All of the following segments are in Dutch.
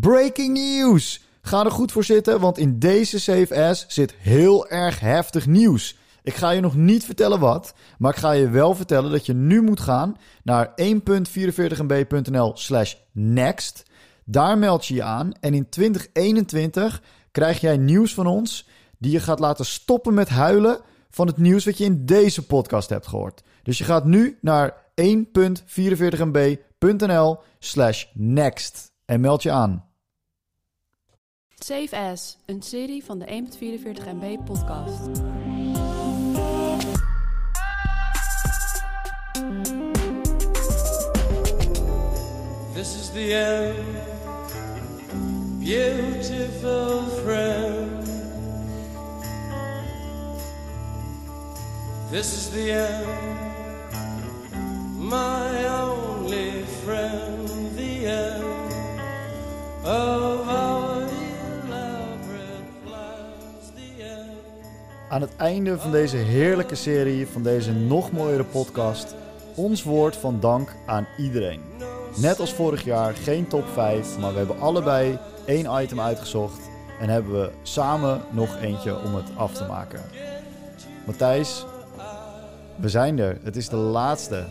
Breaking news! Ga er goed voor zitten, want in deze CFS zit heel erg heftig nieuws. Ik ga je nog niet vertellen wat, maar ik ga je wel vertellen dat je nu moet gaan naar 1.44mb.nl slash next. Daar meld je je aan en in 2021 krijg jij nieuws van ons die je gaat laten stoppen met huilen van het nieuws wat je in deze podcast hebt gehoord. Dus je gaat nu naar 1.44mb.nl slash next en meld je aan. Save As, een serie van de 1.44 MB podcast. This is the end, beautiful friend. This is the end, my Aan het einde van deze heerlijke serie, van deze nog mooiere podcast, ons woord van dank aan iedereen. Net als vorig jaar geen top 5, maar we hebben allebei één item uitgezocht en hebben we samen nog eentje om het af te maken. Matthijs, we zijn er. Het is de laatste.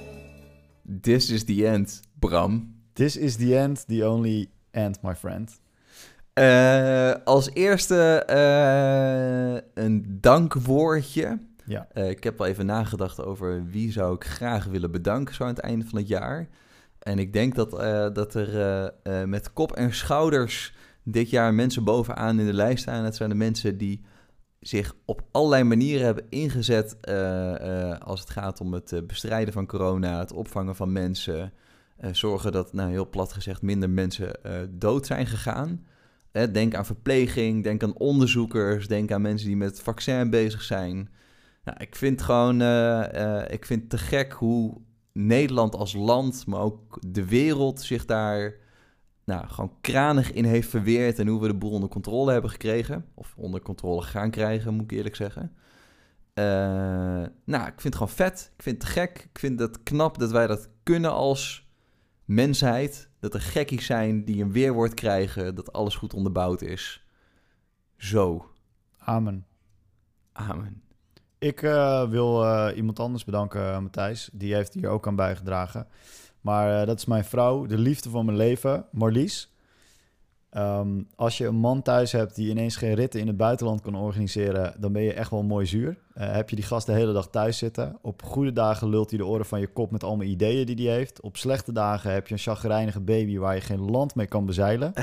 This is the end, Bram. This is the end, the only end, my friend. Eh, als eerste eh, een dankwoordje. Ja. Eh, ik heb wel even nagedacht over wie zou ik graag willen bedanken zo aan het einde van het jaar. En ik denk dat, dat er met kop en schouders dit jaar mensen bovenaan in de lijst staan. Het zijn de mensen die zich op allerlei manieren hebben ingezet als het gaat om het bestrijden van corona, het opvangen van mensen, zorgen dat, nou heel plat gezegd, minder mensen dood zijn gegaan. Denk aan verpleging, denk aan onderzoekers, denk aan mensen die met het vaccin bezig zijn. Nou, ik vind gewoon, eh, eh, ik vind te gek hoe Nederland als land, maar ook de wereld zich daar nou, gewoon kranig in heeft verweerd. En hoe we de boel onder controle hebben gekregen. Of onder controle gaan krijgen, moet ik eerlijk zeggen. Eh, nou, ik vind het gewoon vet. Ik vind het gek. Ik vind het knap dat wij dat kunnen als mensheid. Dat er gekkies zijn die een weerwoord krijgen. Dat alles goed onderbouwd is. Zo. Amen. Amen. Ik eh, wil eh, iemand anders bedanken, eh, Matthijs. Die heeft hier ook aan bijgedragen. Maar dat is mijn vrouw, de liefde van mijn leven, Marlies. Ehm, als je een man thuis hebt die ineens geen ritten in het buitenland kan organiseren, dan ben je echt wel mooi zuur. Eh, heb je die gast de hele dag thuis zitten. Op goede dagen lult hij de oren van je kop met allemaal ideeën die hij heeft. Op slechte dagen heb je een chagrijnige baby waar je geen land mee kan bezeilen.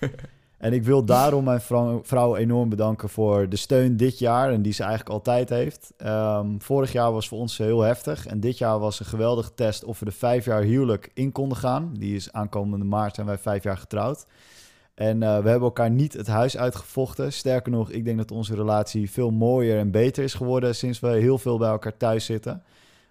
En ik wil daarom mijn vrouw, vrouw enorm bedanken voor de steun dit jaar en die ze eigenlijk altijd heeft. Ehm, vorig jaar was voor ons heel heftig en dit jaar was een geweldige test of we de vijf jaar huwelijk in konden gaan. Die is aankomende maart zijn wij vijf jaar getrouwd. En eh, we hebben elkaar niet het huis uitgevochten. Sterker nog, ik denk dat onze relatie veel mooier en beter is geworden sinds we heel veel bij elkaar thuis zitten.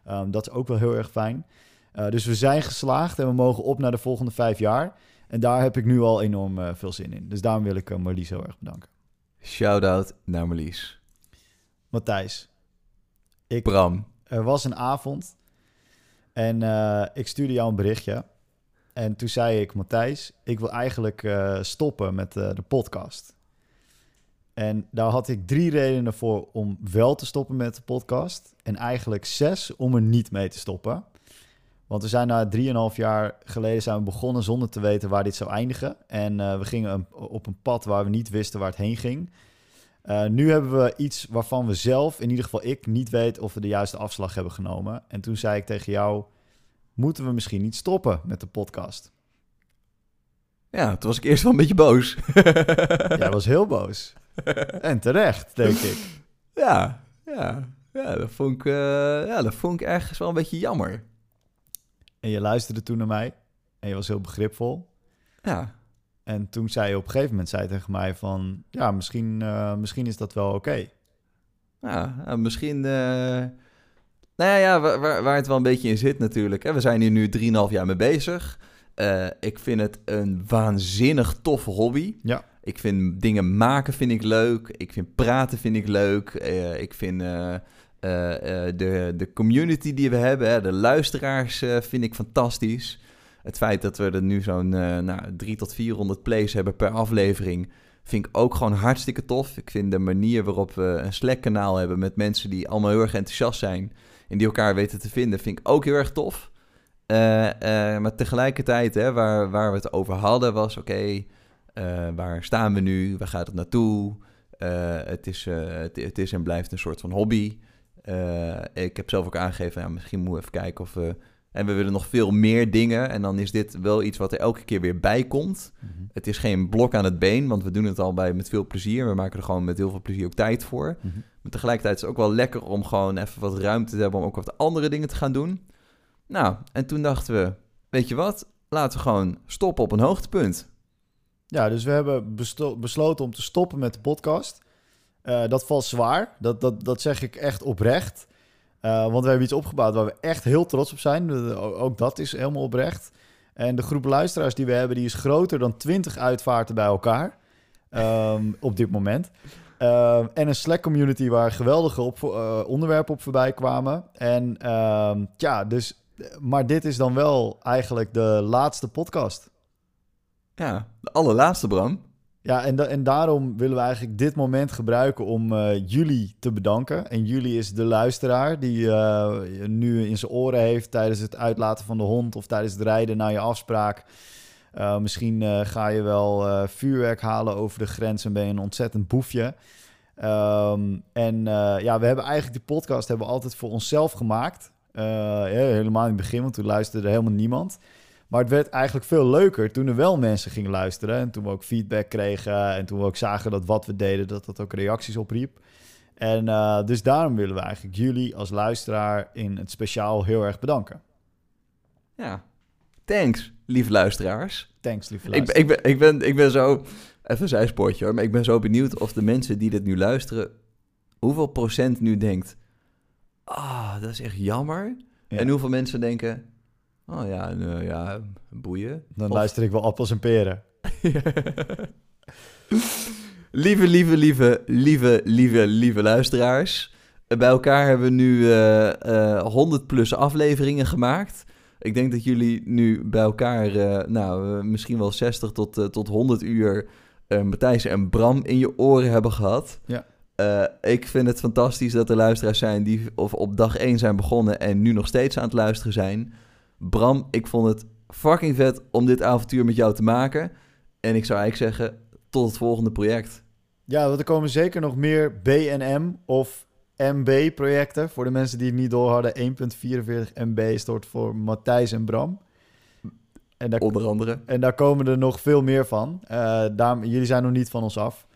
Ehm, dat is ook wel heel erg fijn. Eh, dus we zijn geslaagd en we mogen op naar de volgende vijf jaar. En daar heb ik nu al enorm eh, veel zin in. Dus daarom wil ik Marlies heel erg bedanken. Shout-out naar Marlies. Matthijs, ik, Bram. er was een avond en ik stuurde jou een berichtje. En toen zei ik, Matthijs, ik wil eigenlijk eh, stoppen met eh, de podcast. En daar had ik drie redenen voor om wel te stoppen met de podcast. En eigenlijk zes om er niet mee te stoppen. Want we zijn na drieënhalf jaar geleden zijn we begonnen zonder te weten waar dit zou eindigen. En eh, we gingen op een pad waar we niet wisten waar het heen ging. Nu hebben we iets waarvan we zelf, in ieder geval ik, niet weet of we de juiste afslag hebben genomen. En toen zei ik tegen jou, moeten we misschien niet stoppen met de podcast? Ja, toen was ik eerst wel een beetje boos. Jij was heel boos. En terecht, denk ik. Ja, ja, ja, dat vond ik, eh, ja, dat vond ik ergens wel een beetje jammer. En je luisterde toen naar mij en je was heel begripvol. Ja, En toen zei je op een gegeven moment zei tegen mij van... Ja, misschien, eh, misschien is dat wel oké. ja ja, misschien... eh, nou ja, waar, waar, het wel een beetje in zit natuurlijk. We zijn hier nu 3,5 jaar mee bezig. Eh, ik vind het een waanzinnig toffe hobby. Ja. Ik vind dingen maken vind ik leuk. Ik vind praten vind ik leuk. Eh, ik vind eh, de, de community die we hebben, hè, de luisteraars, vind ik fantastisch. het feit dat we er nu zo'n nou, 3 tot 400 plays hebben per aflevering, vind ik ook gewoon hartstikke tof. Ik vind de manier waarop we een Slack-kanaal hebben met mensen die allemaal heel erg enthousiast zijn en die elkaar weten te vinden, vind ik ook heel erg tof. Eh, eh, maar tegelijkertijd, hè, waar, waar we het over hadden, was oké, eh, waar staan we nu? Waar gaat het naartoe? Het, is, het, het is en blijft een soort van hobby. Ik heb zelf ook aangegeven, ja, misschien moeten we even kijken of we... En we willen nog veel meer dingen. En dan is dit wel iets wat er elke keer weer bij komt. Het is geen blok aan het been, want we doen het al bij met veel plezier. We maken er gewoon met heel veel plezier ook tijd voor. Mhm. Maar tegelijkertijd is het ook wel lekker om gewoon even wat ruimte te hebben om ook wat andere dingen te gaan doen. Nou, en toen dachten we, weet je wat? Laten we gewoon stoppen op een hoogtepunt. Ja, dus we hebben besloten om te stoppen met de podcast. Eh, dat valt zwaar. Dat, dat, dat zeg ik echt oprecht. Eh, want we hebben iets opgebouwd waar we echt heel trots op zijn. Ook dat is helemaal oprecht. En de groep luisteraars die we hebben, die is groter dan 20 uitvaarten bij elkaar. Ehm, op dit moment. Ehm, en een Slack community waar geweldige op, eh, onderwerpen op voorbij kwamen. En ehm, ja, dus. Maar dit is dan wel eigenlijk de laatste podcast. Ja, de allerlaatste, Bram. Ja, en, en daarom willen we eigenlijk dit moment gebruiken om eh, jullie te bedanken. En jullie is de luisteraar die eh, nu in zijn oren heeft tijdens het uitlaten van de hond of tijdens het rijden naar je afspraak. Eh, misschien ga je wel vuurwerk halen over de grens en ben je een ontzettend boefje. Ehm, en ja, we hebben eigenlijk die podcast hebben altijd voor onszelf gemaakt. Helemaal in het begin, want toen luisterde er helemaal niemand. Maar het werd eigenlijk veel leuker toen er wel mensen gingen luisteren. En toen we ook feedback kregen. En toen we ook zagen dat wat we deden, dat dat ook reacties opriep. En eh, dus daarom willen we eigenlijk jullie als luisteraar in het speciaal heel erg bedanken. Ja, thanks, lieve luisteraars. Thanks, lieve Ik, ben- luisteraar. ik, ben, ik, ben, ik ben zo, even een zijspoortje hoor, maar ik ben zo benieuwd of de mensen die dit nu luisteren, hoeveel procent nu denkt, ah, dat is echt jammer. Ja. En hoeveel mensen denken, oh ja, nou ja, boeien. Dan Of- luister ik wel appels en peren. lieve, lieve, lieve, lieve, lieve, lieve luisteraars. Eh, Bij elkaar hebben we nu eh, eh, 100 plus afleveringen gemaakt. Ik denk dat jullie nu bij elkaar, eh, nou, eh, misschien wel 60 tot, eh, tot 100 uur eh, Matthijs en Bram in je oren hebben gehad. Ja. Eh, ik vind het fantastisch dat er luisteraars zijn die of op dag 1 zijn begonnen en nu nog steeds aan het luisteren zijn. Bram, ik vond het fucking vet om dit avontuur met jou te maken. En ik zou eigenlijk zeggen, tot het volgende project. Ja, want er komen zeker nog meer BNM of MB-projecten. Voor de mensen die het niet door hadden, 1.44 MB stort voor Matthijs en Bram. En daar, Onder andere. en daar komen er nog veel meer van. Eh jullie zijn nog niet van ons af.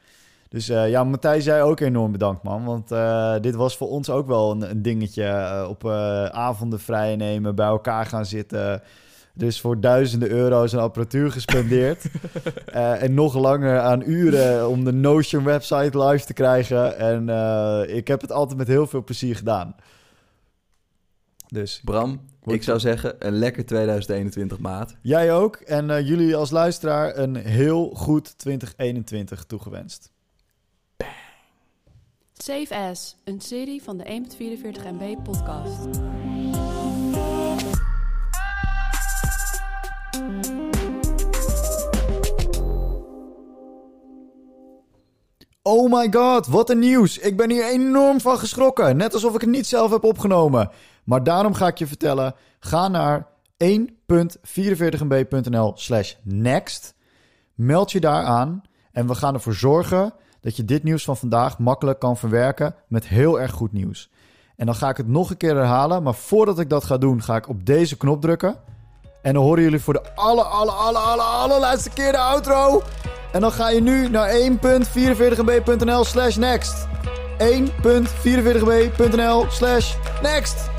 Dus eh, ja, Matthijs, jij ook enorm bedankt, man. Want eh, dit was voor ons ook wel een, een dingetje. eh, op eh, avonden vrij nemen, bij elkaar gaan zitten. Dus voor duizenden euro's aan apparatuur gespendeerd. Eh, en nog langer aan uren om de Notion website live te krijgen. En eh, ik heb het altijd met heel veel plezier gedaan. Dus Bram, ik zou zeggen, een lekker 2021 maat. jij ook. En eh, jullie als luisteraar een heel goed 2021 toegewenst. Save As, een serie van de 1.44 MB podcast. Oh my god, wat een nieuws. Ik ben hier enorm van geschrokken. Net alsof ik het niet zelf heb opgenomen. Maar daarom ga ik je vertellen. Ga naar 1.44mb.nl slash next. Meld je daar aan. En we gaan ervoor zorgen dat je dit nieuws van vandaag makkelijk kan verwerken met heel erg goed nieuws. En dan ga ik het nog een keer herhalen. Maar voordat ik dat ga doen, ga ik op deze knop drukken. En dan horen jullie voor de aller, aller, aller, aller, allerlaatste keer de outro. En dan ga je nu naar 1.44mb.nl slash next. 1.44mb.nl slash next.